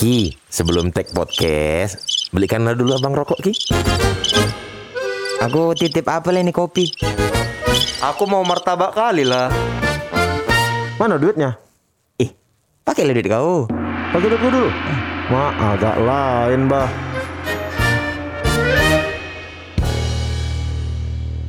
Ki, sebelum take podcast, belikanlah dulu abang rokok Ki. Aku titip apa ini kopi? Aku mau martabak kali lah. Mana duitnya? Ih, pakai duit kau. Pakai duit dulu. Ma, agak lain, bah.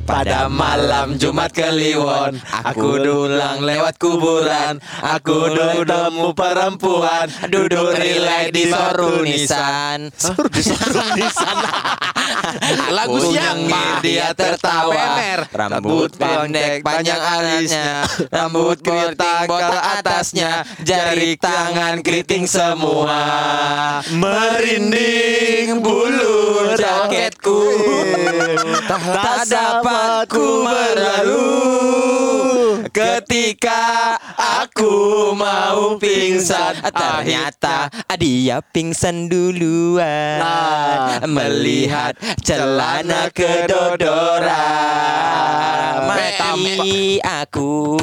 Pada malam Jumat Kliwon Aku dulang lewat kuburan. Aku nemu perempuan Duduk relay di sorunisan Sorunisan Lagu siapa? Dia tertawa. Rambut pendek panjang alisnya. Rambut keriting botak atasnya. Jari tangan keriting semua. Merinding bulu jaketku. Tak dapat ku berlalu. Ketika aku mau pingsan Ternyata dia pingsan duluan. Melihat celana kedodoran Mati aku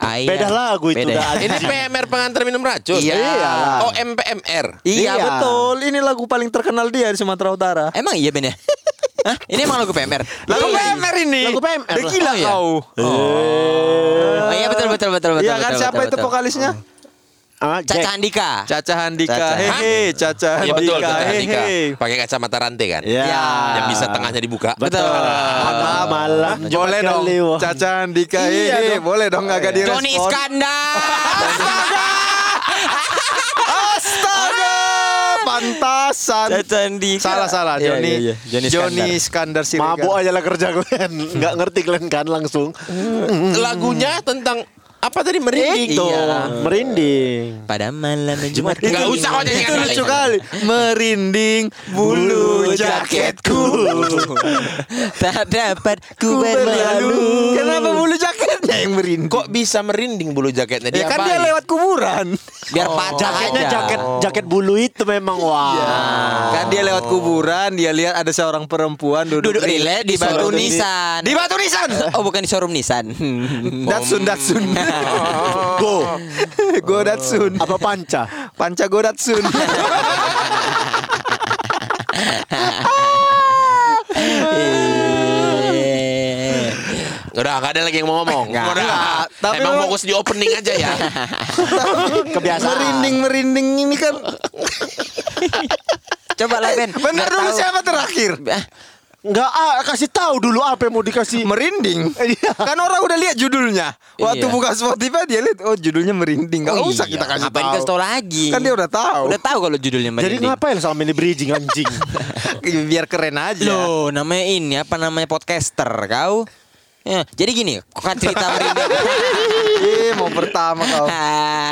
Ayah. Beda lagu itu Beda. Ini PMR pengantar minum racun Iya. Iyalah. Oh MPMR Iya, betul Ini lagu paling terkenal dia di Sumatera Utara. Emang iya Ben ya? Hah? Ini emang lagu PMR? Lagu PMR ini. Lagu PMR gila Oh, iya. kau. Oh iya betul betul betul betul Iya kan betul, siapa betul, itu vokalisnya? Ah, Caca Jack. Andika Caca Handika. Caca. Hehe, Caca Iya betul Handika. Caca Handika. Hehe. Pakai kacamata rantai kan Ya. Yang bisa tengahnya dibuka Betul. Pada malam Boleh Jumat dong. Caca Handika. Iya Hehe, dong. boleh dong agak direspon. Joni Iskandar Astaga, pantasan. Caca Andika Salah salah Iya, Joni iya, iya. Joni Joni Iskandar. Iskandar Siregar. Mabuk aja lah kerja kalian. Nggak ngerti kalian kan langsung. Lagunya tentang Apa tadi merinding Itu Iya. merinding. Pada malam Jumat Nggak usah kau nyanyikan Itu lucu kali. Merinding bulu jaketku. Tak dapat Ku berlalu. Kenapa bulu jaketnya yang merinding? Kok bisa merinding bulu jaketnya Ya dia kan dia lewat kuburan. Biar patah Jaketnya aja jaket jaket bulu itu memang wah. Kan dia lewat kuburan, dia lihat ada seorang perempuan duduk, Duduk relay di batu showroom nisan Di batu nisan. Oh bukan di showroom Nissan Datsun Datsun. Go. Go Datsun. Apa panca? Panca Go Datsun. Udah gak ada lagi yang mau ngomong Nggak. Udah Nggak, tapi Emang memang- fokus di opening aja ya Kebiasaan. merinding merinding ini kan. Coba lah Ben Bener dulu tahu. siapa terakhir? Enggak ah, kasih tahu dulu apa yang mau dikasih. Merinding. Iya. kan orang udah lihat judulnya. Waktu Iya. buka Spotify dia lihat oh judulnya merinding. Gak oh usah iya. kita kasih tahu. kasih tahu lagi Kan dia udah tahu. Udah tahu kalau judulnya Jadi merinding ngapain sama ini bridging anjing? Biar keren aja. Loh namanya ini apa namanya podcaster kau Ya, jadi gini, kok kan cerita merinding. Ih, mau pertama kau.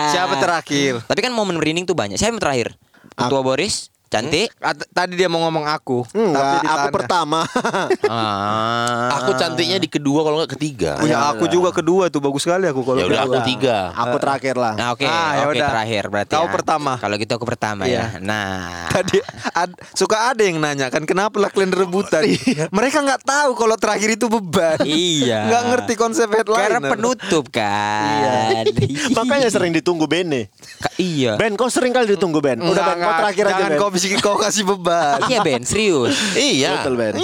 Siapa terakhir? Tapi kan momen merinding tuh banyak. Siapa yang terakhir? Ketua Boris, cantik. At- tadi dia mau ngomong aku. Enggak, tapi aku pertama. Ah. Aku cantiknya di kedua kalau nggak ketiga Oh, ya, aku juga kedua tuh bagus sekali aku kalau Ya udah aku tiga Aku terakhir lah. Nah, oke, Ah, ya oke udah. terakhir berarti. Kau ya. pertama. Kalau gitu aku pertama Iya. ya. Nah. Tadi ad- suka ada yang nanya kan kenapa lah kalian rebutan? Mereka nggak tahu kalau terakhir itu beban. Iya. Nggak ngerti konsep headliner. Karena penutup kan. Iya. Makanya sering ditunggu Bene. Ka- iya. Ben, kau sering kali ditunggu Ben. Udah Enggak, Ben, kau enggak. terakhir aja Ben. Kau bisik kau kasih beban. Iya Ben, serius. Iya Betul Ben.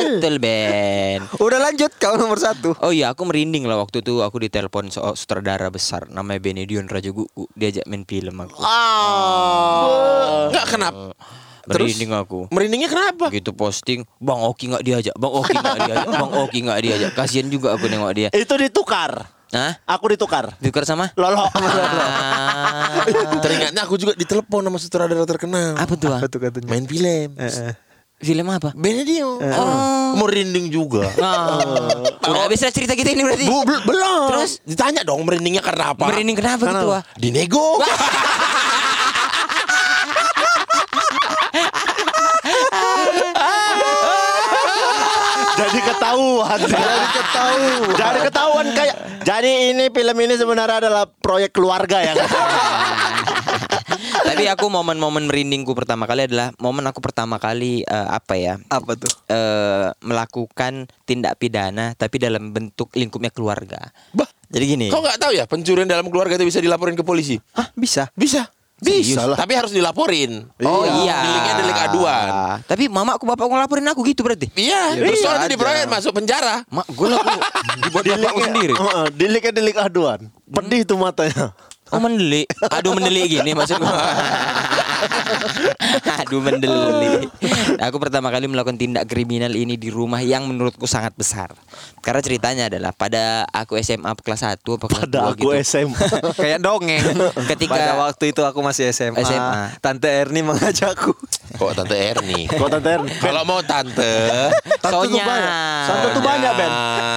Betul Ben. Udah lanjut kau nomor satu. Oh iya, aku merinding lah waktu itu aku ditelepon so sutradara besar namanya Benedion Rajagugu diajak main film aku. Nggak kenapa Merinding aku. Merindingnya kenapa? Gitu posting, Bang Oki nggak diajak, Bang Oki nggak diajak, Bang Oki nggak diajak. Kasian juga aku nengok dia. Itu ditukar. Hah? Aku ditukar. Ditukar sama? Lolo. Ah, Teringatnya aku juga ditelepon sama sutradara terkenal apa tuh? Apa tuh katanya? Main film Film apa? Benedio oh. Merinding juga Oh, udah habis lah cerita kita ini berarti. Bu, belum Terus? Ditanya dong merindingnya karena apa Merinding kenapa gitu ah? Dinego Jadi ketahuan. Jadi ketahuan. Jadi ketahuan kayak. Jadi ini film ini sebenarnya adalah proyek keluarga ya. Tapi aku momen-momen merindingku pertama kali adalah momen aku pertama kali eh, apa ya? Apa tuh? eh, melakukan tindak pidana tapi dalam bentuk lingkupnya keluarga. Bah Jadi gini. Kau nggak tahu ya pencurian dalam keluarga itu bisa dilaporin ke polisi? Hah, bisa. Bisa. Bisa lah. Tapi harus dilaporin. Oh iya. Deliknya delik aduan. Tapi mamaku bapakku ngelaporin aku gitu berarti. Iya, Ya, terus soalnya diproyek masuk penjara. Mak gue lah aku dibuat bapakku sendiri. Heeh, deliknya delik aduan. Pedih tuh matanya. Oh mendelik. Aduh mendelik gini maksud gua. Aduh mendelik. Aku pertama kali melakukan tindak kriminal ini di rumah yang menurutku sangat besar. Karena ceritanya adalah pada aku SMA kelas 1 apa kelas Pada 2 aku gitu. SMA. Kayak dongeng. Ketika- pada waktu itu aku masih SMA. SMA. Tante Erni mengajakku. Kok tante Erni? Kok tante Ern? Kalau mau tante, Tante tuh banyak. Tante tuh banyak, Ben.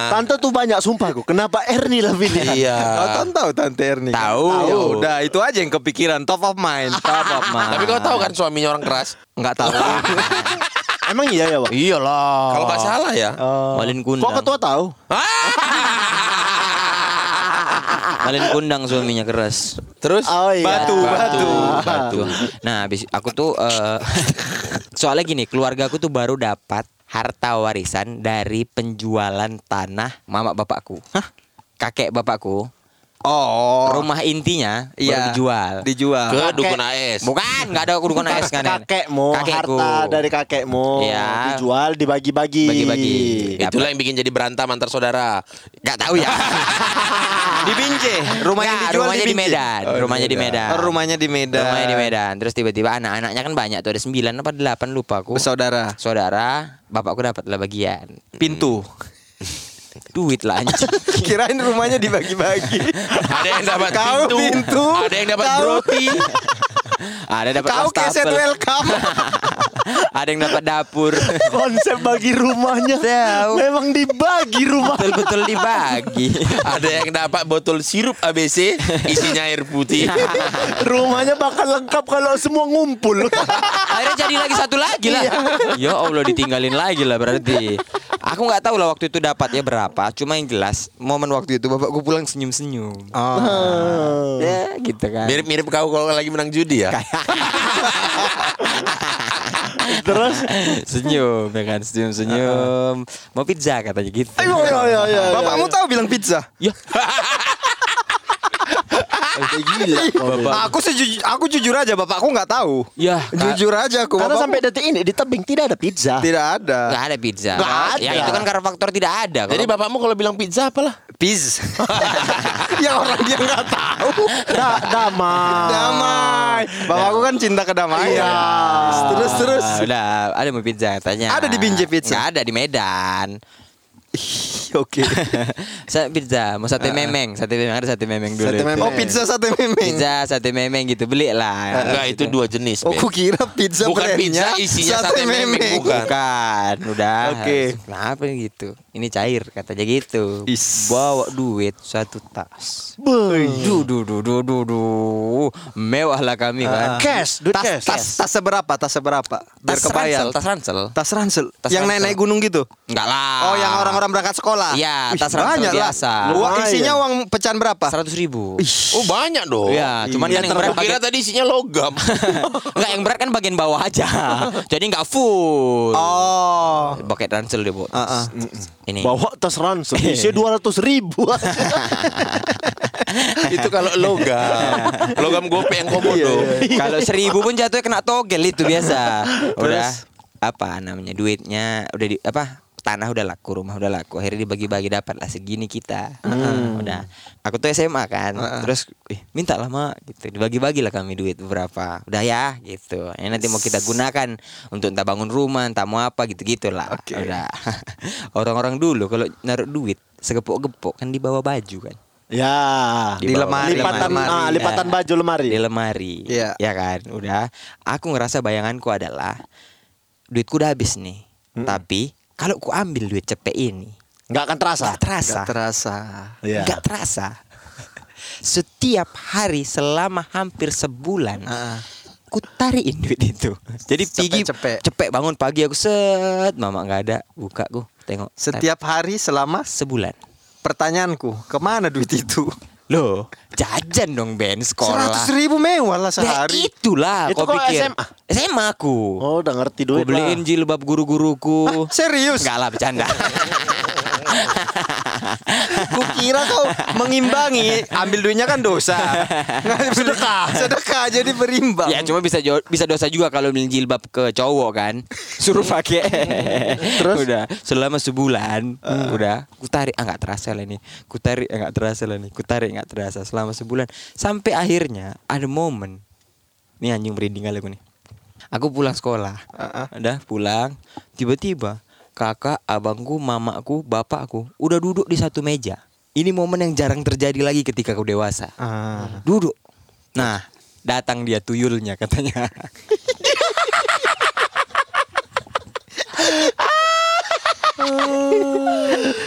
Tante tuh banyak sumpah aku. Kenapa Erni lah pilihan? iya. Kau kan tahu Tante Erni? kan? Tahu. Ya udah, itu aja yang kepikiran. Top of mind. Top of mind. Tapi kau tahu kan suaminya orang keras? Nggak tahu. Emang iya ya, Bang? Iyalah. Kalau nggak salah ya. Malin kundang. Kok ketua tahu? Malin kundang suaminya keras. Terus? Oh iya. Batu, batu. Batu. Nah, habis aku tuh eh, soalnya gini, keluarga aku tuh baru dapat harta warisan dari penjualan tanah mama bapakku. Kakek bapakku. Oh. Rumah intinya baru Iya. dijual. Dijual. Ke Kakek. dukun AS. Bukan, nggak ada kudukan AS kan. Kakekmu, Kakekku. harta dari kakekmu Iya. dijual dibagi-bagi. Bagi-bagi. Itulah yang bikin jadi berantem antar saudara. Nggak tahu ya. Di Binjai. Rumah yang Nggak, dijual rumahnya di di Medan. rumahnya di Medan. Oh, rumahnya di Medan. Rumahnya di Medan. Terus tiba-tiba anak-anaknya kan banyak tuh ada sembilan apa delapan lupa aku. Bersaudara. Saudara, bapakku dapat lah bagian. Pintu. Duit lah anjing. Kirain rumahnya dibagi-bagi. Ada yang dapat Kau pintu, pintu, ada yang dapat broti. Ada dapat Kau keset welcome. Ada yang dapat dapur. Konsep bagi rumahnya Tahu. memang dibagi rumah. Betul-betul dibagi. Ada yang dapat botol sirup ABC isinya air putih. rumahnya bakal lengkap kalau semua ngumpul. Akhirnya jadi lagi satu lagi lah. Ya Allah ditinggalin lagi lah berarti. Aku nggak tahu lah waktu itu dapatnya berapa. Cuma yang jelas momen waktu itu bapakku pulang senyum-senyum. Oh. Ya gitu kan. Mirip-mirip kau kalau lagi menang judi ya. Terus senyum ya kan senyum-senyum. Mau pizza katanya gitu. Ayo, ayo, ayo, ayo. Bapakmu tahu bilang pizza? Ya. gila. Aku sejujur, aku jujur aja bapakku nggak tahu. Ya. Jujur aja aku. Karena bapakku sampai detik ini di tebing tidak ada pizza. tidak ada. Nggak ada pizza. Nggak ada. Ya itu kan karena faktor tidak ada. Jadi Kalau bapakmu kalau bilang pizza apalah? Pizza. ya orang dia nggak tahu. Da, damai. Damai. Bapakku kan cinta kedamaian. Iya. Terus terus. Ah, udah ada mau pizza katanya. Ada di Binjai Pizza? Nggak ada di Medan. Oke. Saya pizza, mau sate memeng, sate memeng ada sate memeng dulu. Sate memeng. Oh pizza sate memeng. Pizza sate memeng gitu beli lah. Enggak, itu dua jenis. Oh, aku kira pizza Bukan pizza, isinya sate memeng, bukan. Bukan, udah. Oke. Kenapa gitu? Ini cair katanya gitu. Is. Bawa duit satu tas. Boy. Duh, duh, duh, duh, duh, duh. Mewah lah kami kan. Cash, duit Tas, cash. tas, tas seberapa? Tas seberapa? Biar Tas kebayang. ransel, tas ransel. Tas ransel. Tas yang naik-naik gunung gitu. Enggak lah. Oh, yang orang-orang berangkat sekolah. Iya, Wih, tas ransel banyak lah. biasa. Uang Lumayan. isinya uang pecahan berapa? Seratus ribu. Oh banyak dong. Iya, cuman Iya, kan yang berat kira bagian, tadi isinya logam. enggak yang berat kan bagian bawah aja. Jadi enggak full. Oh. Pakai ransel dia, Bu. Ah, ah. Ini. Bawa tas ransel Isinya dua ratus ribu itu kalau logam. Logam gope yang komodo. Kalau seribu pun jatuhnya kena togel itu biasa. Udah apa namanya duitnya udah di apa tanah udah laku rumah udah laku akhirnya dibagi-bagi dapat lah segini kita. Udah. Aku tuh SMA kan terus ih, minta lah mak gitu. Dibagi-bagi lah kami duit berapa. Udah ya gitu. Ini nanti mau kita gunakan untuk entah bangun rumah entah mau apa gitu gitulah Oke. udah. Orang-orang dulu kalau naruh duit segepok-gepok kan di bawah baju kan? Ya. Di bawah. lemari, Lipatan lemari. ah, Lipatan baju lemari. Di lemari. Iya. Ya kan, udah. Aku ngerasa bayanganku adalah duitku udah habis nih. Tapi kalau ku ambil duit cepet ini, Nggak akan terasa nggak terasa. Gak terasa. Iya. Nggak terasa. Setiap hari selama hampir sebulan, Ah. ku tarikin duit itu. Jadi pagi Cepet-cepet. cepet bangun pagi aku set, mama nggak ada, buka ku tengok. Setiap hari selama sebulan. pertanyaanku, ke mana duit itu? Loh, jajan dong Ben sekolah. Seratus ribu mewah lah Ya sehari. itulah Itu kau kok pikir. SMA? SMA aku. Oh udah ngerti Gue duit beliin lah jilbab guru-guruku. Serius? Enggak lah bercanda. Kukira kau mengimbangi, ambil duitnya kan dosa. sedekah. sedekah jadi berimbang. Ya cuma bisa bisa dosa juga kalau beli jilbab ke cowok kan. Suruh pakai. Terus udah selama sebulan udah ku tarik ah nggak terasa lah ini. Ku tarik ah nggak terasa lah ini. Ku tarik nggak terasa selama sebulan sampai akhirnya ada momen. Nih anjing merinding kali aku nih. Aku pulang sekolah. Udah pulang tiba-tiba kakak, abangku, mamaku, bapakku udah duduk di satu meja. Ini momen yang jarang terjadi lagi ketika kau dewasa Ah. duduk. Nah, datang dia tuyulnya katanya.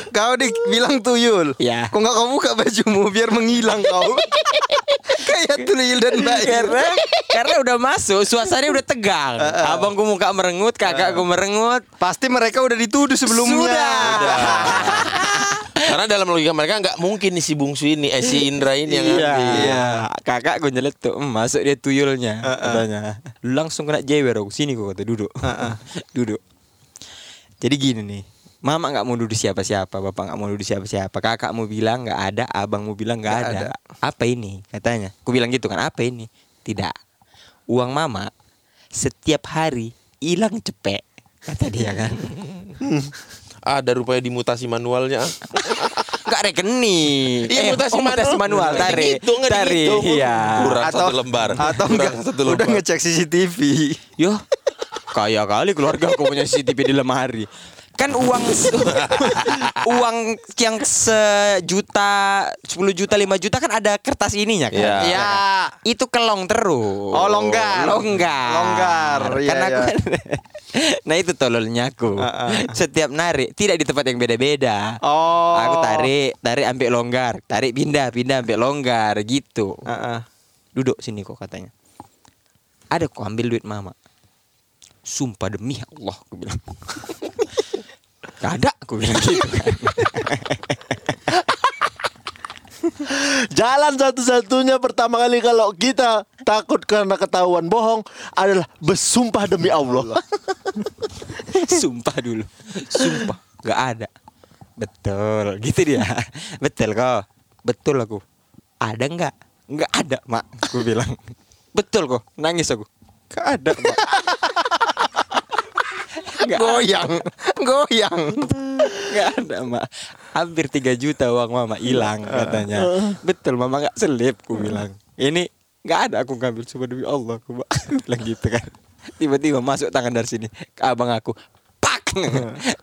Kau dibilang tuyul. Ya. Kok nggak kau buka bajumu biar menghilang kau? Kayak tuyul dan bayi. karena karena udah masuk, suasananya udah tegang. Abangku muka merengut, kakakku merengut. Pasti mereka udah dituduh sebelumnya. Sudah. Karena dalam logika mereka nggak mungkin nih si bungsu ini, eh si Indra ini yang Iya. ngambil. Iya. Kakakku nyeletuk, "Hmm, masuk dia tuyulnya. Katanya. Lu langsung kena jewer aku. Sini kok kata duduk. duduk. Jadi gini nih. Mama nggak mau duduk siapa-siapa, bapak nggak mau duduk siapa-siapa. Kakak mau bilang nggak ada, abang mau bilang nggak Nggak ada. Apa ini? Katanya. Aku bilang gitu kan. Apa ini? Tidak. Uang mama setiap hari hilang cepet. Kata dia kan. Ada rupanya dimutasi manualnya. Enggak rekening. Iya, mutasi oh, mutasi manual. manual. Tarik. Dihitung, nggak Tarik. dihitung. Iya. Kurang satu lembar. Atau enggak, satu udah lembar. ngecek CCTV. Yo, kaya kali keluarga aku punya CCTV di lemari. Kan uang uang yang sejuta, 10 juta, 5 juta kan ada kertas ininya kan. Iya. Ya. Itu kelong terus. Oh, longgar. Longgar. Longgar, iya, Kan aku iya. Nah itu tololnya aku. Heeh. Setiap narik tidak di tempat yang beda-beda. Oh. Aku tarik, tarik ambil longgar, tarik pindah, pindah ambil longgar gitu. Heeh. Duduk sini kok katanya. Ada kok ambil duit mama. Sumpah demi Allah aku bilang. Gak ada aku bilang gitu kan. Jalan satu-satunya pertama kali kalau kita takut karena ketahuan bohong adalah bersumpah demi Allah. Sumpah dulu. Sumpah gak ada. Betul, gitu dia. Betul kok. Betul aku. Ada nggak? Nggak ada, Mak. Aku bilang. Betul kok. Nangis aku. Gak ada, Mak. Nggak Goyang. Goyang. Gak ada mak Hampir 3 juta uang mama hilang katanya. Betul mama gak selip Ku bilang. Ini gak ada aku ngambil Cuma demi Allah aku bilang gitu kan. Tiba-tiba masuk tangan dari sini Ke abang aku Pak!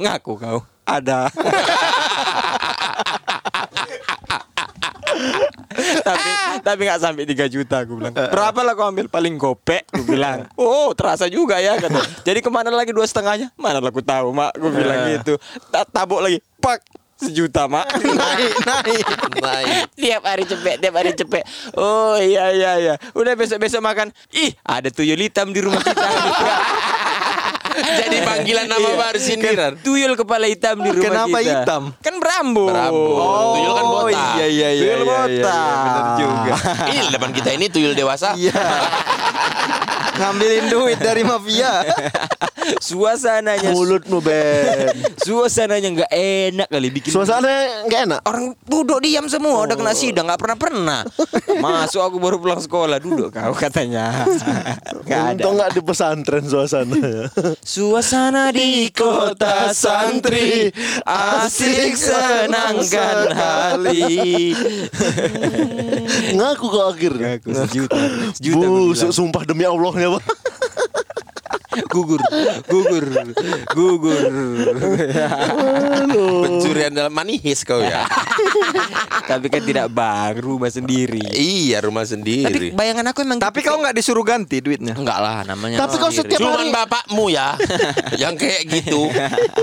Ngaku kau Ada tapi tapi nggak sampai 3 juta aku bilang. Berapa lah kau ambil? Paling gopek aku bilang. Oh terasa juga ya kata. Jadi ke mana lagi dua setengahnya? Mana lah aku tahu mak? Aku bilang gitu. Tak tabuk lagi. Pak sejuta mak. Naik, naik. Naik. tiap hari cepet tiap hari cepet. Oh iya iya iya. Udah besok besok makan. Ih ada tuyul hitam di rumah kita Jadi panggilan nama Iya. baru sindiran. tuyul kepala hitam di rumah Kenapa kita hitam? kan berambut Berambut. Tuyul kan botak. iya iya iya. Tuyul iya, iya, botak. iya, benar juga. Ini depan kita ini tuyul dewasa. Iya. Ngambilin duit dari mafia. suasananya Mulutmu Ben. suasananya nggak enak kali bikin Suasana nggak enak. orang duduk diam semua udah kena sidang nggak pernah pernah masuk aku baru pulang sekolah duduk kau katanya nggak ada Untung nggak di pesantren suasananya. suasana di kota santri asik senangkan hati Ngaku kok akhirnya. aku sejuta sejuta Bu, sumpah demi Allahnya Bang. Gugur gugur gugur Pencurian dalam manihis kau ya. tapi kan tidak bang rumah sendiri iya, rumah tapi sendiri. bayangan aku emang Tapi gitu. kau nggak disuruh ganti duitnya. enggak lah namanya Tapi kau setiap Cuman hari- bapakmu ya yang kayak gitu.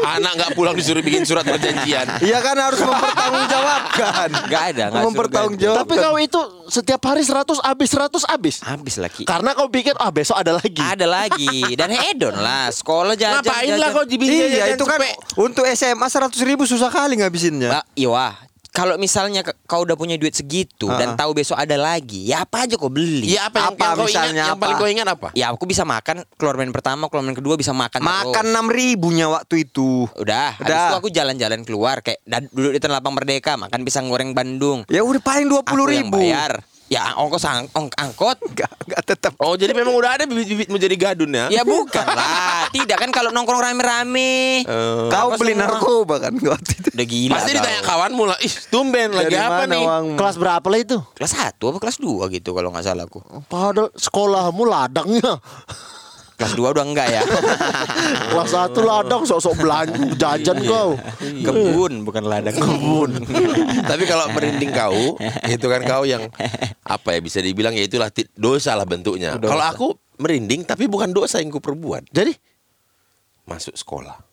Anak nggak pulang disuruh bikin surat perjanjian. Iya kan harus mempertanggungjawabkan. Nggak ada, nggak mempertanggungjawabkan. Tapi kau itu setiap hari 100 habis 100 habis. habis lagi Karena kau pikir ah besok ada lagi. ada lagi dan hedon lah sekolah jajan Ngapain lah jajan. kau dibeli Iya jajan itu kan cepet? untuk SMA 100 ribu susah kali ngabisinnya. Mbak, iya wah kalau misalnya kau udah punya duit segitu dan tahu besok ada lagi, ya apa aja kau beli. Iya apa yang, Apa yang kau misalnya ingat? Yang apa? paling kau ingat apa? Ya aku bisa makan keluar main pertama, keluar main kedua bisa makan Makan enam ribunya waktu itu. Udah, habis Udah. itu aku jalan-jalan keluar kayak dan duduk di Tanah Lapang Merdeka makan pisang goreng Bandung. Ya udah paling dua puluh Aku yang ribu. bayar. Ya ongkos ang ong- angkot. Gak, gak tetap. Oh jadi memang udah ada bibit-bibit mau jadi gadun ya? Ya bukan lah. Tidak kan kalau nongkrong rame-rame. Eh, Kau beli semua? narkoba kan waktu itu. Udah gila. Pasti kau. ditanya kawanmu lah, ih tumben lagi Dari apa mana nih? uangmu? Kelas berapa lah itu? Kelas 1 apa kelas 2 gitu kalau nggak salah aku. Padahal sekolahmu ladangnya. Kelas 2 udah enggak ya. Kelas satu ladang sok-sok belanja jajan kau. Kebun bukan ladang. Kebun. Tapi kalau merinding kau, itu kan kau yang apa ya bisa dibilang ya itulah dosa lah bentuknya. Kalau aku merinding tapi bukan dosa yang ku perbuat. Jadi Masuk sekolah.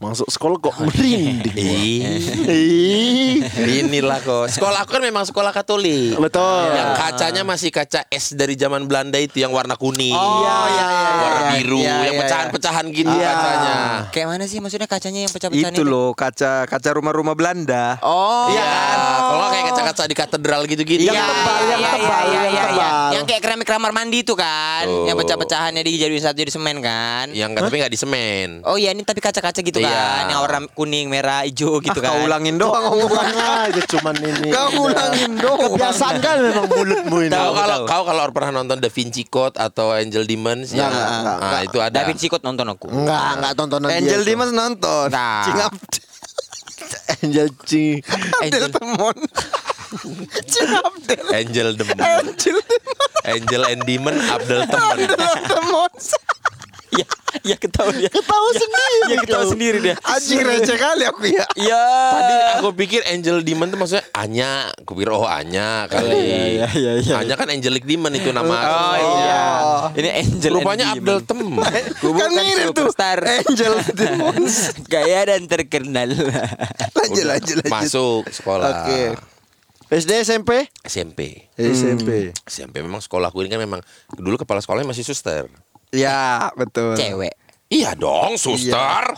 Masuk sekolah kok merinding. Ih, Ih. inilah kok. Sekolah aku kan memang sekolah Katolik. Betul. Yang kacanya masih kaca es dari zaman Belanda itu yang warna kuning. Oh, iya, iya, iya, warna iya, biru, iya, yang iya, pecahan-pecahan gitu Iya. kacanya. Kayak mana sih maksudnya kacanya yang pecah-pecahan Itu loh kaca kaca rumah-rumah Belanda. Oh. Iya kan? Kalau kayak kaca-kaca di katedral gitu-gitu. Yang tebal, yang tebal, yang tebal. Yang kayak keramik kamar mandi itu kan, Oh. yang pecah-pecahannya dijadiin satu jadi semen kan. Yang tapi nggak di semen. Oh iya ini tapi kaca-kaca gitu Iya. Kan, yang warna kuning, merah, hijau gitu ah, kan. kau ulangin doang omongan. Aja cuman ini. Kau ulangin doang. Kebiasaan kan memang mulutmu ini. Kau kalau kau kalau pernah nonton Da Vinci Code atau Angel Demons yang Enggak, enggak, ah, enggak. itu ada. Da Vinci Code nonton aku. Enggak, enggak tontonan dia Angel. Dimas nonton. Nah. Cingap. Angel Cing. Abdel Angel- Temon. Cingapdel. Angel Demon. Angel Angel and Demon Abdel Teman. Temon. Iya, iya ketawa dia. Ketawa sendiri. Iya ketawa kau. sendiri dia. Anjing receh kali aku ya. Iya. Tadi aku pikir Angel Demon itu maksudnya Anya. Aku pikir oh Anya kali. Iya, iya, iya. Anya kan Angelic Demon itu nama. Oh aslinya. iya. Ini Angel Rupanya Demon. Teman. Gua Kan mirip tuh. superstar. Angel Demons. Gaya dan terkenal. Lanjut lanjut lanjut. Masuk sekolah. Oke. SD SMP? SMP. SMP. SMP memang sekolahku ini kan memang dulu kepala sekolahnya masih suster. Ya betul. Cewek. Iya dong, suster.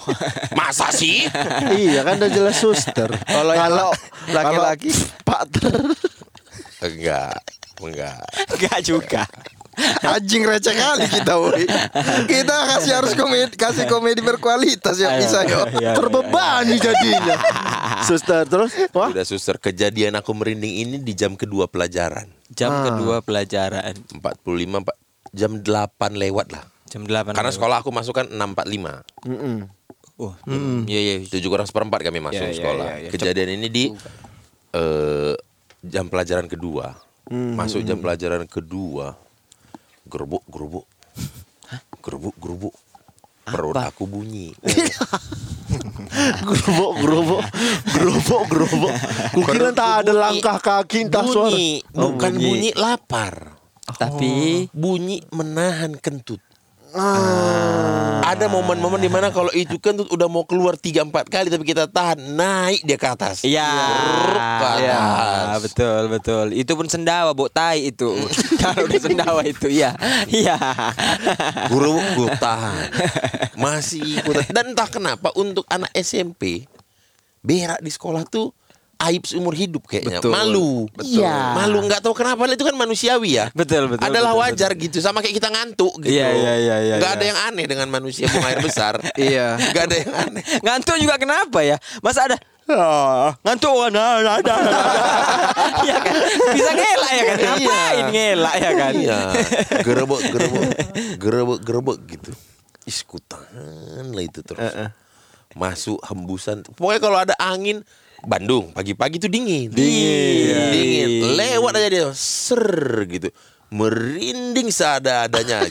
Masa sih? iya kan udah jelas suster. Kalau Kalau laki-laki. Pak Ter. Enggak. Enggak. Enggak juga. Anjing receh kali kita woi. Kita kasih harus komedi kasih komedi berkualitas ya bisa yo. terbebani jadinya. Suster terus wah Udah suster, kejadian aku merinding ini di jam kedua pelajaran. Jam kedua pelajaran. 45 Pak. Jam 8 lewat lah. Jam 8. Karena sekolah aku masuk kan 6.45. Oh, iya iya. Tujuh kurang seperempat kami masuk Ya, ya, sekolah. ya, ya. Kejadian ini di eh, jam pelajaran kedua. Masuk jam pelajaran kedua. Gerubuk, gerubuk. Gerubuk, gerubuk. Perut aku bunyi. gerobok gerobok gerobok gerobok. Kukira entah ada langkah kaki entah suara. bunyi, bukan bunyi. bunyi lapar. Tapi Bunyi menahan kentut. Ah. Ada momen-momen di mana kalau itu kentut udah mau keluar tiga empat kali tapi kita tahan naik dia ke atas. Iya, iya, atas. betul betul. Itu pun sendawa, bok tai itu. Kalau udah sendawa itu, iya, iya. Guru gue tahan. Masih ikut. Dan entah kenapa untuk anak SMP berak di sekolah tuh aib seumur hidup kayaknya. Betul. Malu. Iya. Malu nggak tahu kenapa itu kan manusiawi ya. Betul, betul, Adalah betul, wajar gitu sama kayak kita ngantuk gitu. Iya, iya, iya, iya, Nggak iya. ada yang aneh dengan manusia buang air besar. Iya. Nggak ada yang aneh. Ngantuk juga kenapa ya? Masa ada Ah, ngantuk kan ada ada. Iya kan? Bisa ngelak ya kan? Ngapain ngelak ya kan? Iya. Gerebek, gerebek, gerebek, gerebek gitu. Is ku tahan lah itu terus. Masuk hembusan. Pokoknya kalau ada angin Bandung pagi-pagi tuh dingin. Dingin. Dingin. Lewat aja dia ser gitu. Merinding seada-adanya.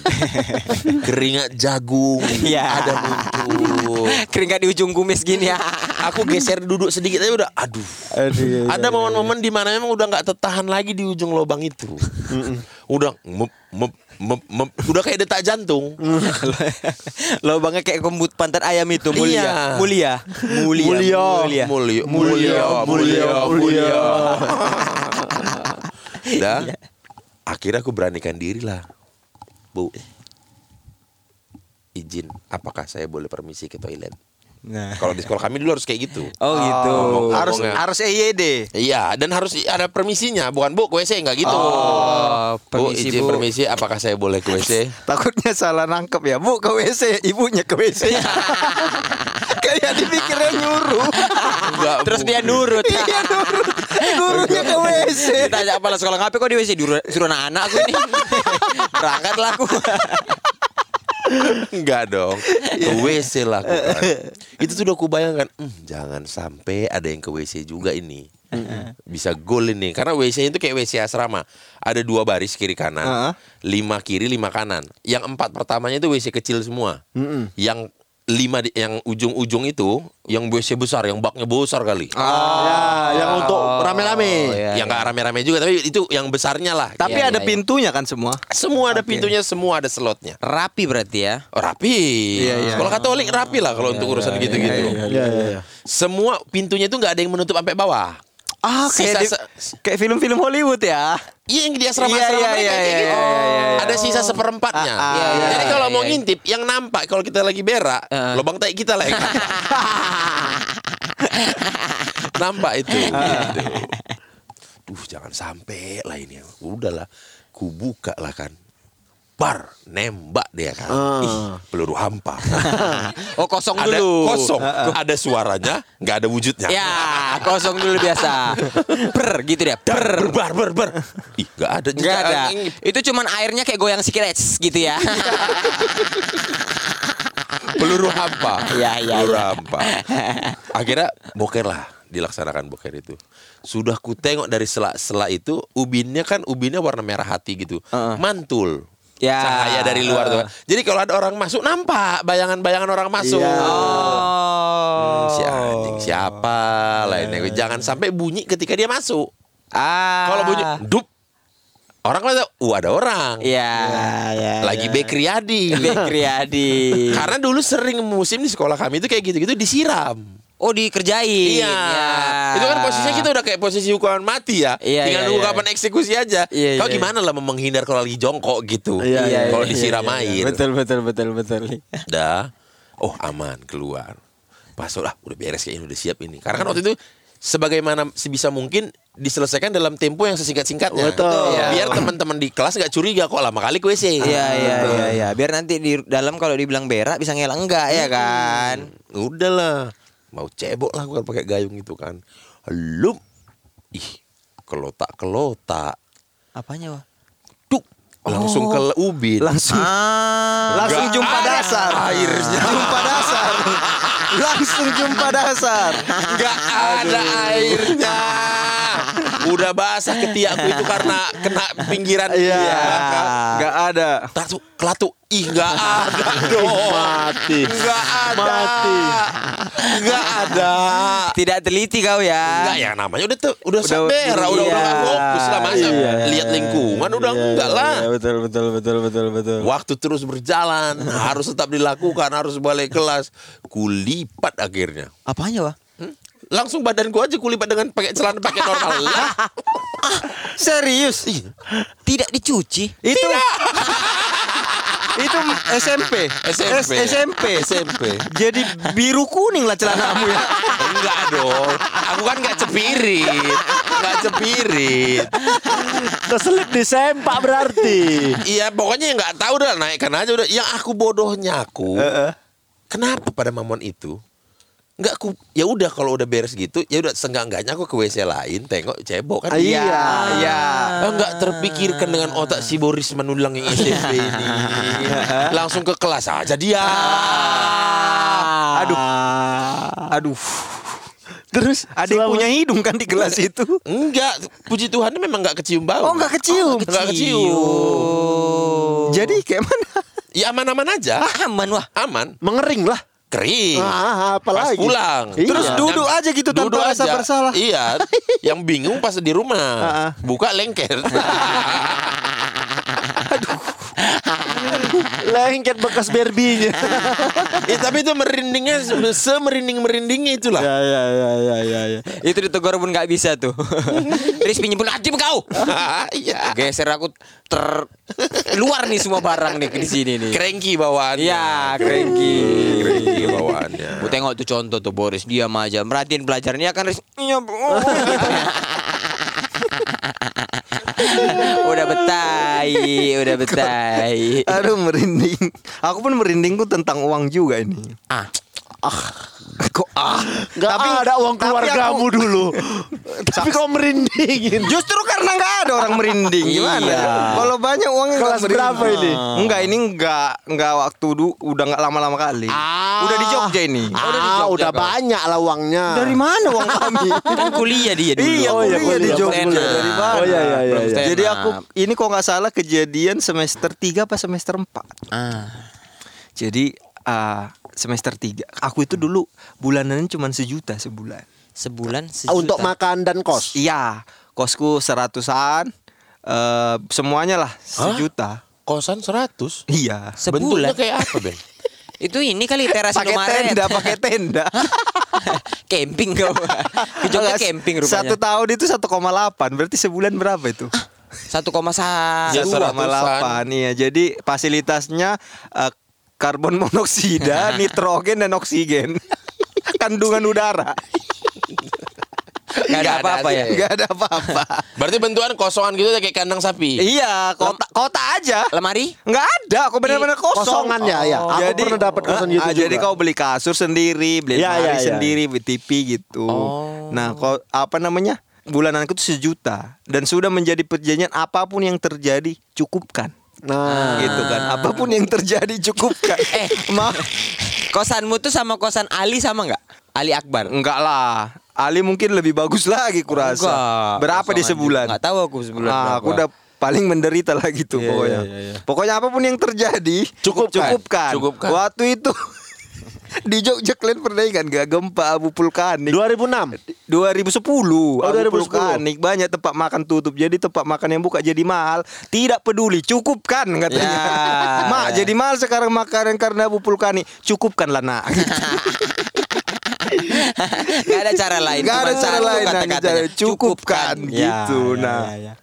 Keringat jagung Iya. ada muncul. Keringat di ujung kumis gini ya. Aku geser duduk sedikit aja udah aduh. iya, Ada momen-momen di mana memang udah nggak tertahan lagi di ujung lubang itu. udah mep, mep, mep. udah kayak detak jantung. Lubangnya kayak kembut pantat ayam itu mulia. Iya. Mulia. Mulia. Mulia. Mulia. Mulia, Mulia, mulia, mulia. Dah. Akhirnya aku beranikan diri lah. Bu. Izin, apakah saya boleh permisi ke toilet? Nah. Kalau di sekolah kami dulu harus kayak gitu. Oh gitu. ngomong- Harus ngomongnya. harus EYD. Iya, dan harus ada permisinya, bukan Bu ke WC enggak gitu. Oh, bu, permisi, izin Bu. permisi, apakah saya boleh ke WC? Takutnya salah nangkep ya. Bu ke WC, ibunya ke WC. Kayak dipikirnya nyuruh. Enggak, Terus Bu. dia nurut. Iya nurut. Gurunya ke WC. Tanya apa sekolah ngapain kok di WC Suruh, suruh anak-anak aku ini. Berangkatlah aku. Enggak dong. Ke WC lah aku kan. Itu sudah aku bayangkan, "Hmm, jangan sampai ada yang ke WC juga ini. Bisa gol ini karena WC itu kayak WC asrama. Ada dua baris kiri kanan, lima kiri lima kanan. Yang empat pertamanya itu WC kecil semua. Yang lima di- yang ujung-ujung itu yang WC besar, yang baknya besar kali. Ya, yang untuk rame-rame. iya, yang nggak rame-rame juga, tapi itu yang besarnya lah. Tapi Iya, ada iya, iya. pintunya kan semua. Semua ada pintunya, semua ada slotnya. Rapi berarti ya. Oh, rapi. Iya, iya. Sekolah Katolik rapi lah kalau untuk urusan gitu-gitu. Iya, iya, iya. Semua pintunya itu nggak ada yang menutup sampai bawah. Ah, Sisa kayak, di- se- kayak film-film Hollywood ya. Iya yang di asrama-asrama Iya, iya, mereka iya, kayak iya, gitu. Ada sisa seperempatnya. Ah, ah, iya, iya, Jadi kalau mau ngintip, yang nampak kalau kita lagi berak, Ah. lubang tai kita lah yang nampak. itu. Duh, jangan sampai lah ini. Udahlah, ku buka lah kan. Bar, nembak dia kan. Ah. Ih, peluru hampa. Oh kosong ada dulu. kosong, ada suaranya, nggak ada wujudnya. Ya, kosong dulu biasa. Per gitu dia. Per. ber, ber, ber. Ih, nggak ada. Juga. ada. Itu cuman airnya kayak goyang sikit gitu ya. peluru hampa. Iya, iya, peluru iya. hampa. Akhirnya boker lah dilaksanakan boker itu. Sudah ku tengok dari sela-sela itu ubinnya kan ubinnya warna merah hati gitu. Heeh. Mantul. Ya. Cahaya dari luar tuh. Jadi kalau ada orang masuk nampak bayangan-bayangan orang masuk. Iya. Oh. Si anjing siapa lainnya. Jangan sampai bunyi ketika dia masuk. Ah. Kalau bunyi dup orang kan uh ada orang. Iya, ya. Lagi Bekri Adi. Bekri Adi. Karena dulu sering musim di sekolah kami itu kayak gitu-gitu disiram. Oh dikerjain. Iya. Ya. Itu kan posisinya kita udah kayak posisi hukuman mati ya. Iya, Tinggal iya, nunggu iya. kapan eksekusi aja. Iya, Kau iya. gimana lah menghindar kalau lagi jongkok gitu. Iya, iya, kalau iya, disiram iya, iya. air. Betul betul betul betul. Dah. Oh aman keluar. Masuk lah udah beres kayaknya udah siap ini. Karena kan waktu itu sebagaimana sebisa mungkin diselesaikan dalam tempo yang sesingkat-singkatnya. Betul. Iya. Biar teman-teman di kelas nggak curiga kok lama kali ke WC. Iya iya iya iya. Biar nanti di dalam kalau dibilang berak bisa ngelak enggak ya kan? Udahlah. Mau cebok lah gua pakai gayung itu kan. Lup. Ih, kelotak-kelotak. Apanya, Wah? Duk. Langsung ke ubin. Langsung Ah. langsung Nggak jumpa ada dasar. airnya. Jumpa dasar. langsung jumpa dasar. Nggak ada airnya. Udah basah ketiakku itu karena kena pinggiran Iya. Enggak ada. Tatu, kelatu. Ih, nggak ada dong. Mati. Nggak ada. Mati. Nggak ada. Tidak teliti kau ya. Enggak ya namanya udah tuh udah Udah- sabera, udah udah iya. nggak fokus lah masa Iya. lihat lingkungan udah Iya, enggak lah. iya, betul betul betul betul betul. Waktu terus berjalan, harus tetap dilakukan, harus balik kelas. Kulipat akhirnya. Apanya, Wah? Langsung badanku aja kulipat dengan pakai celana pakai normal. Lah, Serius? Tidak dicuci. Itu Itu SMP. SMP. S- SMP. SMP. Jadi biru kuning lah celanamu ya. Enggak dong. Aku kan enggak cepirit. Enggak cepirit. Keselip di sempak berarti. Iya, pokoknya enggak tahu udah naikkan aja udah. Yang aku bodohnya aku. Kenapa pada mamon itu? Enggak aku ya udah kalau udah beres gitu, ya udah seenggak-enggaknya aku ke WC lain, tengok cebok kan. Iya. Iya. Ah, Enggak terpikirkan dengan otak si Boris Manulang yang SMP ini. Langsung ke kelas aja dia. Aduh. Aduh. Terus ada yang punya hidung kan di kelas itu? Enggak, puji Tuhan memang enggak kecium bau. Oh, nggak kecium. Enggak kecium. Jadi kayak mana? Ya aman-aman aja. Aman, Wah. Aman. Mengering lah. Kering. Ah, apalagi. Pas pulang. Iya. Terus duduk aja gitu tanpa Duduk rasa aja. bersalah. Iya. Yang bingung pas di rumah. Buka lengket. Lengket bekas berbinya. Eh, tapi itu merindingnya se- semerinding merindingnya itulah. ya ya ya ya ya. ya. Itu ditegur pun nggak bisa tuh. Riz pinjam pun aja kau. Iya. Geser aku ter luar nih semua barang nih di sini nih. Cranky bawaannya. Iya, cranky. Cranky bawaannya. Gue tengok tuh contoh tuh Boris diam aja merhatiin pelajarannya kan Riz. Iya, Bu. udah betai, udah betai. Aduh merinding. Aku pun merindingku tentang uang juga ini. Ah, Kok ah? Gak ada uang tapi keluargamu aku- dulu. tapi kau merindingin. Justru karena nggak ada orang merinding gimana? Iya. Kalau banyak uangnya nggak Kelas merinding. berapa ini? Enggak ini enggak enggak waktu du, udah nggak lama-lama kali. Ah. Udah di Jogja ini. Ah, udah banyak lah uangnya. Dari mana uang kami? kan kuliah dia dulu. Iya, Oh, iya, kuliah di. Jogja. Dari mana? Oh, iya, iya, iya, iya. Jadi aku ini kok nggak salah kejadian semester 3 apa semester 4. ah. Jadi ah, semester 3. Aku itu dulu bulanannya cuma sejuta sebulan. Sebulan Ah, sejuta. Untuk makan dan kos. Iya, kosku seratusan. eh semuanya lah sejuta. Kosan 100. Iya. Bentuknya sebulan. kayak apa, Ben? Itu ini kali teras Pakai tenda, pakai tenda. camping kau. Ke Jogja Enggak, camping rupanya. Satu tahun itu 1,8 Berarti sebulan berapa itu? Satu koma satu. Ya, Satu koma delapan Iya jadi fasilitasnya eh, Karbon monoksida Nitrogen dan oksigen Kandungan udara Gak ada apa-apa ya. Gak ada apa-apa Berarti bentukan kosongan gitu kayak kandang sapi. Iya kota, kota aja Lemari? Nggak ada, kok benar-benar kosong. Kosongan ya, ya. Aku jadi, pernah dapat kosan gitu ah, juga. Jadi kau beli kasur sendiri, beli Ya, lemari ya, ya. sendiri, beli TV gitu. Oh. Nah, kau apa namanya? Bulananku tuh sejuta dan sudah menjadi perjanjian apa pun yang terjadi cukupkan. Nah, Gitu kan. Apa pun yang terjadi cukupkan. Eh. Ma Kosanmu tuh sama kosan Ali sama nggak? Ali Akbar. enggak lah. Ali mungkin lebih bagus lagi kurasa. Enggak. Berapa di sebulan? juga. Nggak tahu aku sebulan Nah, berapa. aku udah paling menderita lah gitu Iya, pokoknya. iya, iya. Pokoknya apa pun yang terjadi Cukupkan. cukupkan. Cukupkan. Waktu itu di Jogja kalian pernah ingat gak gempa abu vulkanik? 2006. 2010 Oh, abu 2010. vulkanik banyak tempat makan tutup jadi tempat makan yang buka jadi mahal tidak peduli cukupkan katanya Ya. mak jadi mahal sekarang makanan karena abu vulkanik cukupkanlah nak Gak ada cara lain. Nggak ada cara lain kata-katanya. cara cukupkan Ya, gitu ya, nah ya, ya.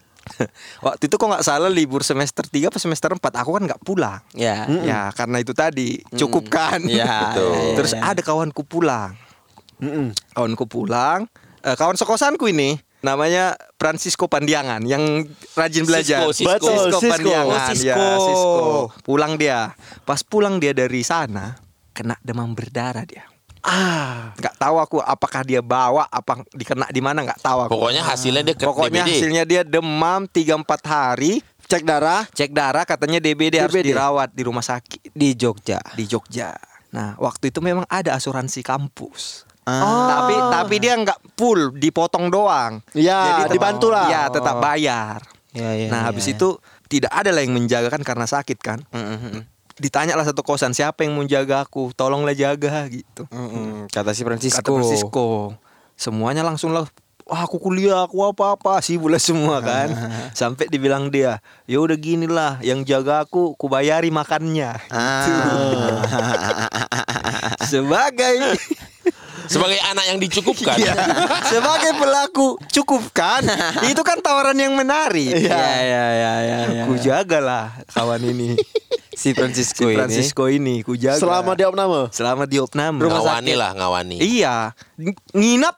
waktu itu kok nggak salah libur semester 3 apa semester 4 aku kan nggak pulang Ya. ya karena itu tadi cukupkan Ya, Betul. ya, ya, terus ya. ada kawanku pulang Mm-mm. kawanku pulang eh, kawan sekosanku ini namanya Francisco Pandiangan yang rajin belajar Cisco, Cisco. Betul, Cisco. Pandiangan Oh, Cisco. ya Cisco pulang dia pas pulang dia dari sana kena demam berdarah dia Ah, nggak tahu aku apakah dia bawa apa dikena di mana nggak tahu aku Pokoknya hasilnya dia ke pokoknya DBD. hasilnya dia demam 3-4 hari cek darah. cek darah katanya DBD, harus DBD. dirawat di rumah sakit Di Jogja. di Jogja. Nah, waktu itu memang ada asuransi kampus. Ah. Tapi tapi dia nggak full, dipotong doang. Ya, tetap- dibantu lah. Iya, tetap bayar. Ya, ya, nah, ya, habis ya. itu tidak ada lah yang menjaga kan karena sakit kan. Mm-mm. Ditanya lah satu kosan siapa yang menjaga aku, tolonglah jaga gitu. Mm-mm. Kata si Francisco. Kata Francisco. Semuanya langsung lah Wah aku kuliah aku apa apa sibuk lah semua kan sampai dibilang dia ya udah gini lah yang jaga aku ku bayari makannya Ah. sebagai Sebagai anak yang dicukupkan. Iya. sebagai pelaku cukupkan itu kan tawaran yang menarik Ya, ya, ya, ya, ya. ku jagalah kawan ini Si Francisco, si Francisco ini ku jaga Selama dia opname. selama di opname ngawani lah, ngawani. Iya, ng- nginap.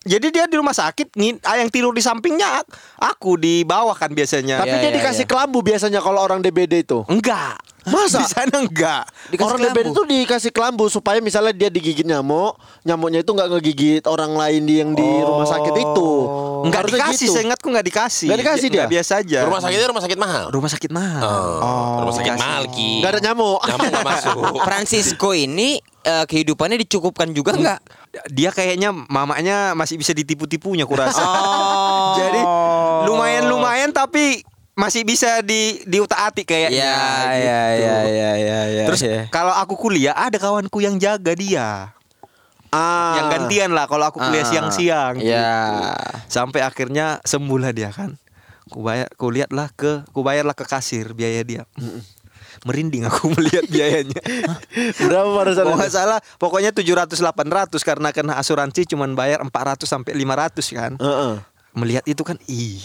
Jadi dia di rumah sakit, ngin, ah, yang tidur di sampingnya ak- aku di bawah kan biasanya. Tapi Ya, dia ya, dikasih ya. kelambu biasanya kalau orang DBD itu. enggak. Masa? Di sana enggak. Dikasih orang kelambu. DBD itu dikasih kelambu supaya misalnya dia digigit nyamuk, nyamuknya itu nggak ngegigit orang lain di yang di rumah sakit itu. Enggak Harusnya dikasih, gitu. saya ingatku enggak dikasih. Nggak dikasih dia? Biasa aja. Rumah sakitnya rumah sakit mahal. Rumah sakit mahal. Oh, rumah sakit dikasih. mahal Ki. Nggak ada nyamuk. Nyamuk nggak masuk. Francisco ini eh, kehidupannya dicukupkan juga nggak? Dia kayaknya mamanya masih bisa ditipu-tipunya kurasa. Oh. Jadi lumayan-lumayan tapi masih bisa di diutak-atik kayaknya. Ya, ya, ya, ya, ya, ya. Terus ya. kalau aku kuliah ada kawanku yang jaga dia. Ah. Yang gantian lah kalau aku kuliah Ah, siang-siang. ya. gitu. Sampai akhirnya sembuh lah dia kan. Ku bayar, ku lihatlah ke, ku bayarlah ke kasir biaya dia. merinding aku melihat biayanya. Berapa pada saat nggak salah pokoknya 700 800 karena kena asuransi cuman bayar 400 sampai 500 kan. Heeh. Melihat itu kan ih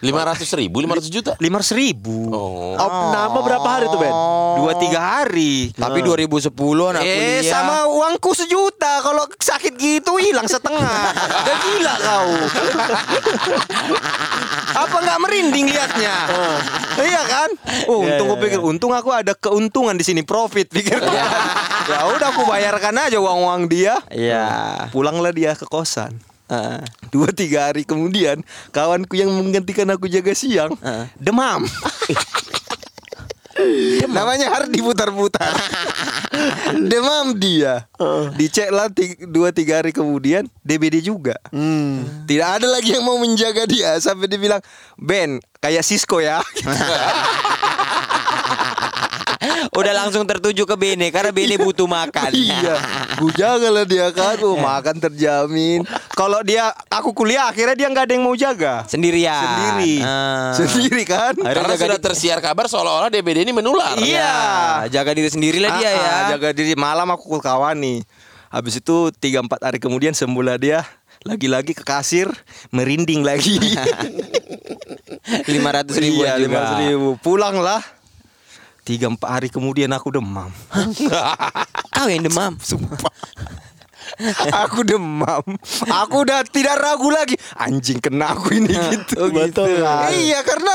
Lima ratus ribu, lima ratus juta. 500 ribu. Oh. Op, nama berapa hari tuh Ben? Dua tiga hari. Tapi 2010 anak Eh kuliah. sama uangku sejuta Kalau sakit gitu hilang setengah Udah gila kau Apa nggak merinding liatnya Iya kan oh, Iya, Untung iya, aku pikir Untung aku ada keuntungan di sini Profit pikir Ya udah aku bayarkan aja uang-uang dia Iya. Pulanglah dia ke kosan Dua tiga hari kemudian Kawanku yang menggantikan aku jaga siang Heeh. Demam. Namanya Hardi putar-putar. Demam dia. Dicek lah dua tiga hari kemudian DBD juga. Hmm. Tidak ada lagi yang mau menjaga dia Sampai dia bilang Ben kayak Cisco ya Udah langsung tertuju ke Bene karena Bene butuh makan. Iya Gue jagalah dia kan oh, Makan terjamin Kalau dia Aku kuliah akhirnya dia nggak ada yang mau jaga Sendirian. Sendiri Ah. Sendiri kan Karena jaga sudah di- tersiar kabar seolah-olah DBD ini menular. Iya Jaga diri sendiri lah dia Ah, ya. ah, Jaga diri malam aku kawan nih. Habis itu 3 4 hari kemudian sembuhlah dia. Lagi-lagi ke kasir merinding lagi. 500 ribu iya, juga. 500 ribu. Pulanglah. 3 4 hari kemudian aku demam. Kau yang demam. Sumpah. aku demam. Aku udah tidak ragu lagi. Anjing kena aku ini gitu. Betul kan? Iya karena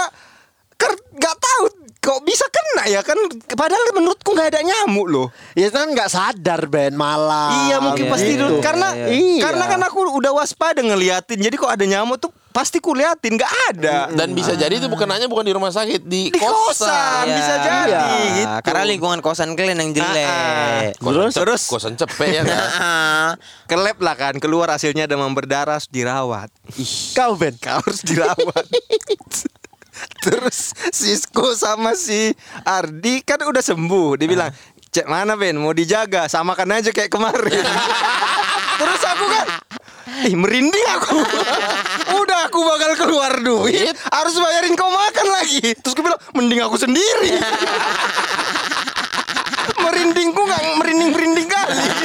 ker nggak tahu kok bisa kena ya kan padahal menurutku nggak ada nyamuk loh Ya kan nggak sadar Ben malam. Iya mungkin Iya, pas iya, tidur iya, karena iya. karena kan aku udah waspada ngeliatin jadi kok ada nyamuk tuh pasti ku liatin nggak ada Dan bisa jadi itu bukan hanya bukan di rumah sakit, di, di kosan Iya. bisa jadi Iya. gitu Karena lingkungan kosan kalian yang jelek. Ah, Kosan Terus? cep- Terus? kosan cepet ya kan. ke lab lah kan keluar hasilnya demam berdarah harus dirawat Kau Ben. kau harus dirawat terus Sisko sama si Ardi kan udah sembuh dia bilang cek mana Ben mau dijaga samakan aja kayak kemarin terus aku kan Ih merinding aku. Udah aku bakal keluar duit Harus bayarin kau makan lagi. Terus gue bilang Mending aku sendiri. Merindingku gak merinding-merinding kali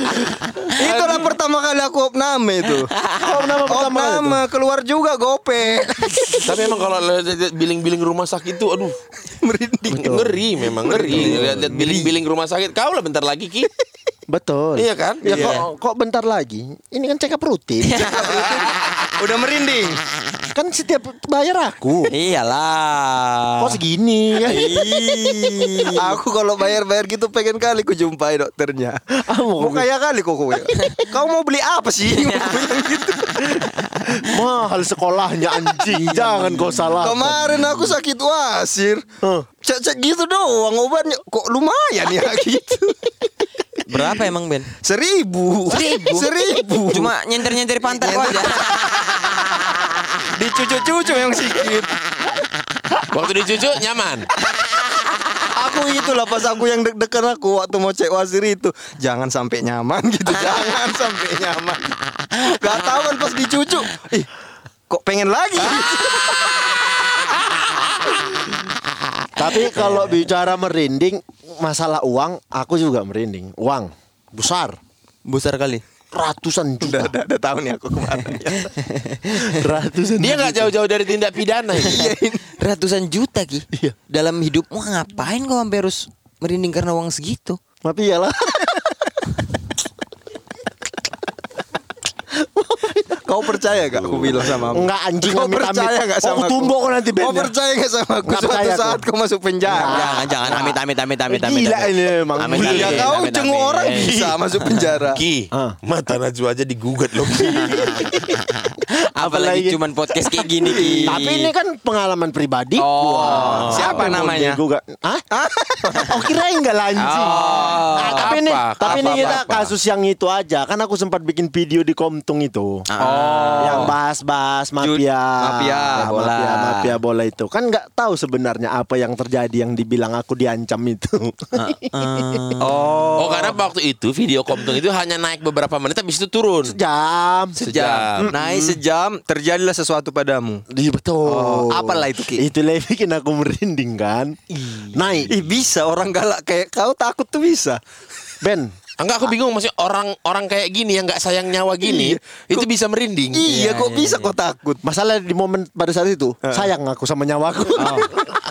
Itulah pertama kali aku opname itu Kau nama pertama itu? Opname keluar juga gope Tapi emang kalau lihat biling-biling rumah sakit itu aduh Merinding ngeri memang ngeri. Lihat-lihat biling-biling rumah sakit kau lah bentar lagi Ki. Betul. Iya kan? Ya Iya. kok kok bentar lagi. Ini kan check up rutin. Udah merinding kan setiap bayar aku. Iyalah. Kok segini kan? Aku kalau bayar-bayar gitu pengen kali ku jumpai dokternya. Ah, mau kaya kali kok kowe. Kau mau beli apa sih? Mahal sekolahnya anjing. Jangan kau salah. Kemarin aku sakit wasir. Huh. Cek-cek gitu doang obatnya kok lumayan ya gitu. Berapa emang Ben? Seribu. Seribu? Seribu. Cuma nyenter-nyenter pantat kok aja. Dicucu-cucu yang sikit. Waktu dicucu nyaman. Aku itulah pas aku yang deg-degan aku waktu mau cek wasir itu jangan sampai nyaman gitu jangan sampai nyaman gak tahu kan pas dicucu ih kok pengen lagi Tapi kalau bicara merinding masalah uang, aku juga merinding. Uang besar, Besar kali. Ratusan udah, juta. udah, udah tahu nih aku kemarin ratusan. Dia nggak jauh-jauh dari tindak pidana ini. Ratusan juta Ki. Iya. Dalam hidupmu ngapain kau sampai harus merinding karena uang segitu? Tapi iyalah. Kau percaya gak aku bilang sama kamu Enggak anjing kau amit-amit. percaya gak Oh, sama aku tumbok kau nanti kau bandnya. percaya gak sama aku Nggak suatu aku. saat kau masuk penjara Jangan, jangan amit amit amit amit amit. Gila amit. ini emang. Amit, Gila. ya amit, kau amit, cenguk amit. orang bisa masuk penjara Ki, mata Najwa aja digugat loh. Ki. Apalagi Apalagi- cuman podcast kayak gini Ki. Tapi ini kan pengalaman pribadi. Oh. Siapa namanya? digugat? Hah? oh kirain enggak lanjing. Oh. Nah, tapi ini tapi ini kita kasus yang itu aja. Kan aku sempat bikin video di Komtung itu. Oh. Yang bahas-bahas mafia. mafia Ya, bola. Mafia, mafia bola itu. Kan nggak tahu sebenarnya apa yang terjadi yang dibilang aku diancam itu. Oh. Oh karena waktu itu video Komtung itu hanya naik beberapa menit habis itu turun. Jam. Sejam. Naik sejam terjadilah sesuatu padamu. Iya betul. Oh, apalah itu, Ki? Itu yang bikin aku merinding kan. Naik. Ih bisa orang galak kayak kau takut tuh bisa. Ben, Enggak aku bingung maksudnya orang orang kayak gini yang nggak sayang nyawa gini itu bisa merinding. Iya, kok bisa kok takut? masalah di momen pada saat itu sayang aku sama nyawaku. Oh.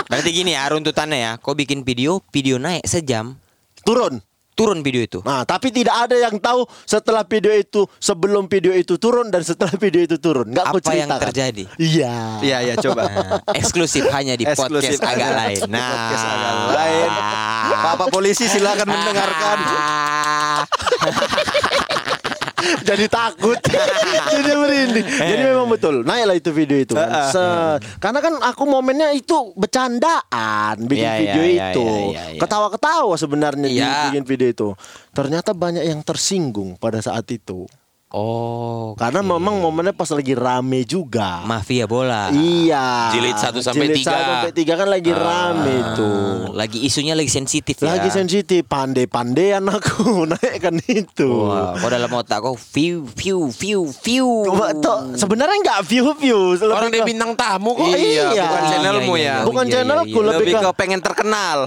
Berarti gini ya runtutannya ya. Kau bikin video, video naik sejam, Turun. turun video itu. Nah, tapi tidak ada yang tahu setelah video itu sebelum video itu turun dan setelah video itu turun. Enggak aku Apa yang terjadi? Iya. Iya ya coba. Nah, eksklusif hanya di Eksklusif podcast agak lain. Nah, Podcast agak lain. Bapak polisi silakan mendengarkan. Jadi takut. Jadi merinding. Jadi memang betul. Naiklah itu video itu. kan. Se- Karena kan aku momennya itu bercandaan bikin Iya, video iya, itu. iya, iya, iya. Ketawa-ketawa sebenarnya Iya. bikin video itu. Ternyata banyak yang tersinggung pada saat itu. Oh, Karena memang momennya pas lagi rame juga. mafia bola. Iya. Jilid satu sampai Jilid tiga. satu sampai tiga kan lagi rame itu. Ah, Lagi isunya lagi sensitif ya. Lagi sensitif, pandai-pandaian aku naikkan itu. Wah, kau dalam otak kau view view view view. Coba tuh, sebenarnya nggak view view. Orang dia bintang tamu kok. Iya, bukan Iya, channelmu iya, ya. iya, Bukan iya, channelku, iya, iya. lebih Lebih ke- ke pengen terkenal.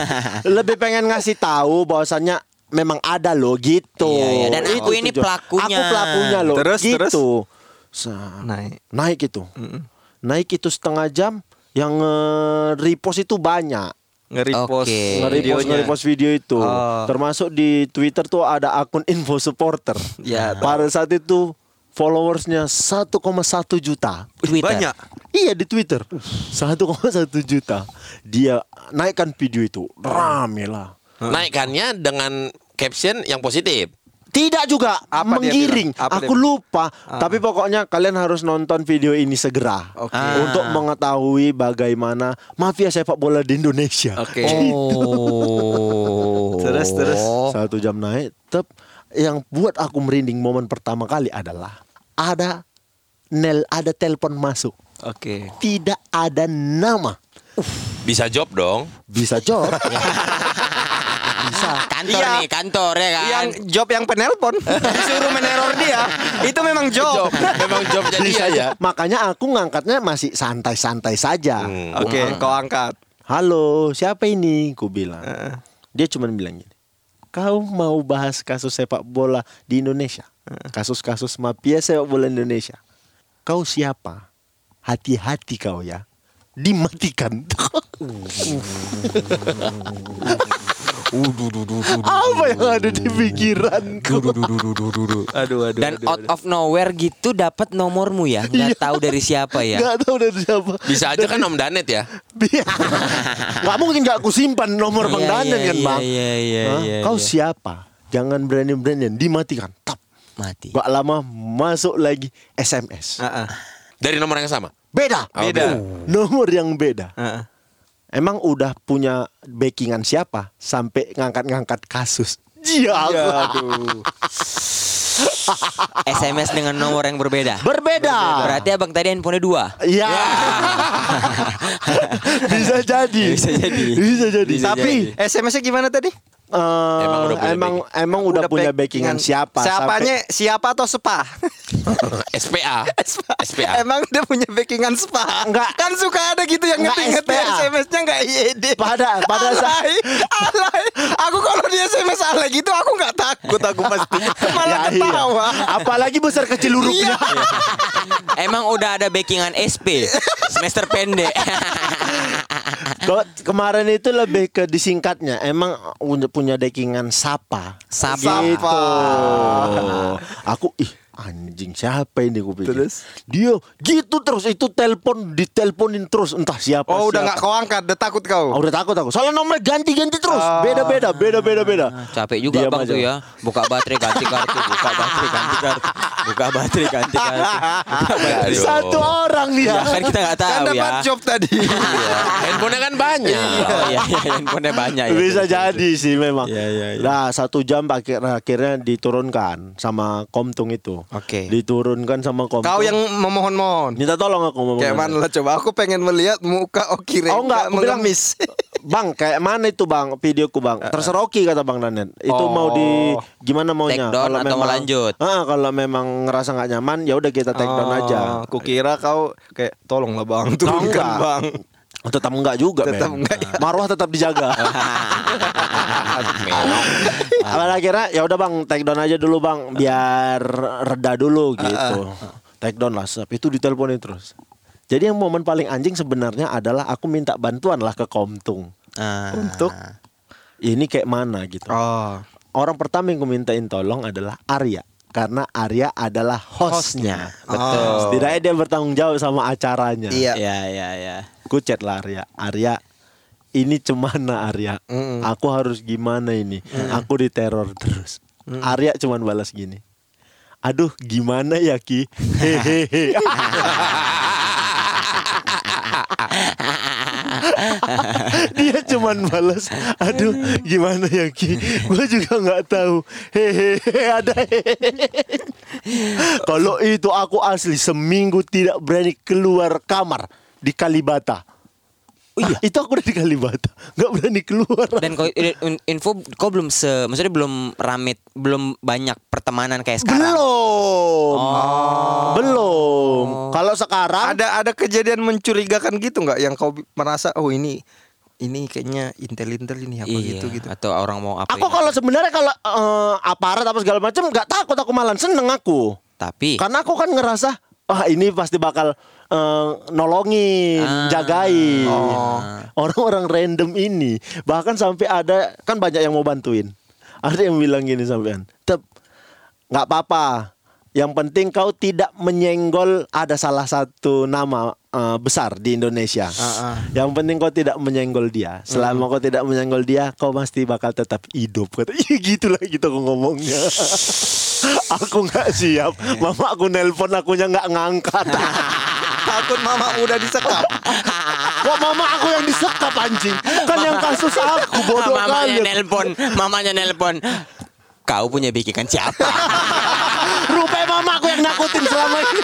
lebih pengen ngasih tahu bahwasannya memang ada loh gitu. Iya, iya. Dan Itu aku ini tujuan. pelakunya. Aku pelakunya loh. Terus, gitu. terus? Sa- Naik. naik itu. Naik itu setengah jam yang eh, repost itu banyak. Nge-repost Oke. Nge-repost nge-repost video itu. Oh. Termasuk di Twitter tuh ada akun info supporter. Ya, Pada saat itu followersnya 1,1 juta. Twitter. Banyak. Iya di Twitter 1,1 juta Dia naikkan video itu Rame lah Naikkannya dengan caption yang positif. Tidak juga Apa Menggiring? Apa Aku dia- lupa Tapi pokoknya kalian harus nonton video ini segera Oke. Untuk mengetahui bagaimana Mafia sepak bola di Indonesia Oke. Oh. Terus, terus. Satu jam naik Tep Yang buat aku merinding momen pertama kali adalah Ada Nel Ada telepon masuk Oke. Tidak ada nama Bisa job dong. Bisa job Bisa Kantor Iya. nih, kantor ya kan. Yang job yang penelpon disuruh meneror dia itu memang job. Memang job jadi Bisa ya. aja. Makanya aku ngangkatnya masih santai-santai saja. Hmm. Oke, kau angkat. Halo, siapa ini? Ku bilang. Dia cuma bilang gini. Kau mau bahas kasus sepak bola di Indonesia? Kasus-kasus mafia sepak bola Indonesia. Kau siapa? Hati-hati kau ya. Dimatikan. Apa yang ada di pikiranku? Aduh, aduh. Dan out of nowhere gitu dapat nomormu ya, nggak tahu dari siapa ya. Gak tahu dari siapa. Bisa aja kan Om Danet ya. Gak mungkin gak aku simpan nomor Bang Iya, Danen iya, kan iya, Bang iya, iya, iya, Kau iya. siapa? Jangan berani-beranian Dimatikan Tap Mati. Gak lama masuk lagi SMS. Dari nomor yang sama. Beda Oh, Beda. Nomor yang beda. Emang udah punya backingan siapa? Sampai ngangkat-ngangkat kasus Iya Aduh. SMS dengan nomor yang berbeda. Berbeda Berarti abang tadi handphonenya dua. Iya Bisa jadi Bisa jadi. Bisa jadi Bisa Tapi SMS-nya gimana tadi? eh, Emang udah punya emang, emang udah, punya backingan siapa Siapanya siapa atau sepa? SPA. SPA. Emang dia punya backingan spa? Enggak. Kan suka ada gitu yang Enggak ngetik ngetik SPA. SMS-nya enggak IED. Pada- pada saat- alay, alay. Aku kalau dia SMS alay gitu aku nggak takut aku pasti. Malah Ya, iya. ketawa. Apalagi besar kecil hurufnya Emang udah ada backingan SP semester pendek. Kalau kemarin itu lebih ke disingkatnya, emang punya punya dekingan Sapa. Sapa. Gitu. Aku ih anjing siapa ini gue pikir. Terus? Dia gitu terus itu telepon diteleponin terus entah siapa. Oh udah nggak kau angkat, udah takut kau. Oh, udah takut aku. Soalnya nomornya ganti-ganti terus. Ah. Beda-beda, beda-beda, beda. Capek juga Diam bang aja. tuh ya. Buka baterai ganti kartu, buka baterai ganti kartu, buka baterai ganti kartu. Buka baterai. Satu orang dia. Ya kan kita nggak Kan tahu dapat ya. job tadi. Handphonenya kan banyak. Oh iya, iya, handphonenya banyak ya. Bisa jadi sih memang. Iya, iya, iya. Nah satu jam akhir, akhirnya diturunkan sama Komtung itu. Oke. Diturunkan sama kom. Kau yang memohon-mohon. minta tolong aku ngomong. Kayak mana lah coba aku pengen melihat muka Oki Rengga Oh enggak, aku bilang mengemis. Bang, kayak mana itu bang videoku bang? Terserah Oki kata bang Danet. Itu Oh. mau di gimana maunya? Take down atau mau lanjut? Ah, kalau memang ngerasa nggak nyaman, ya udah kita take down aja. Oh, Aku kira kau kayak tolonglah bang turunkan bang. Tetap enggak juga, Tetap men. enggak, ya. Marwah tetap dijaga. Awalnya kira ya udah bang, take down aja dulu bang, biar reda dulu gitu. Take down lah, sep. itu diteleponin terus. Jadi yang momen paling anjing sebenarnya adalah aku minta bantuan lah ke Komtung. Ah. Untuk ini kayak mana gitu. Oh. Orang pertama yang ku mintain tolong adalah Arya karena Arya adalah hostnya. Betul. Setidaknya dia bertanggung jawab sama acaranya. Iya. Ya ya ya. Ku chat lah Arya. Arya ini cemana Arya? Mm-mm. Aku harus gimana ini? Aku diteror terus. Arya cuman balas gini. Aduh, gimana ya Ki? Hehehe. Cuman balas, aduh gimana ya Ki? Gue juga nggak tahu. Hehehe ada hehehe. Kalau itu aku asli seminggu tidak berani keluar kamar di Kalibata. Oh iya, itu aku udah di Kalibata, nggak berani keluar. Dan kau in- info kau belum se maksudnya belum ramit, belum banyak pertemanan kayak sekarang. Belum, belum. Kalau sekarang Ada ada kejadian mencurigakan gitu nggak yang kau merasa oh ini ini kayaknya intel-intel ini apa Iya, gitu gitu. Atau orang mau apa aku kalau sebenarnya kalau eh, aparat apa segala macam nggak takut aku malah seneng aku. Tapi Karena aku kan ngerasa wah ini pasti bakal eh, nolongin, Ah. jagain. Oh. Orang-orang random ini bahkan sampai ada kan banyak yang mau bantuin. Ada yang bilang gini sampean, "Tep, nggak apa-apa. Yang penting kau tidak menyenggol ada salah satu nama eh, besar di Indonesia. Ah, Yang penting kau tidak menyenggol dia. Selama kau tidak menyenggol dia, kau pasti bakal tetap hidup. Kata, iya gitu lah gitu aku ngomongnya. aku nggak siap. Mama aku nelpon akunya nggak ngangkat. Takut mama udah disekap. Kok mama aku yang disekap anjing? Kan yang kasus aku bodoh mamanya kali. nelpon, mamanya nelpon. Kau punya bikikan siapa? Rupanya mama aku yang nakutin selama ini.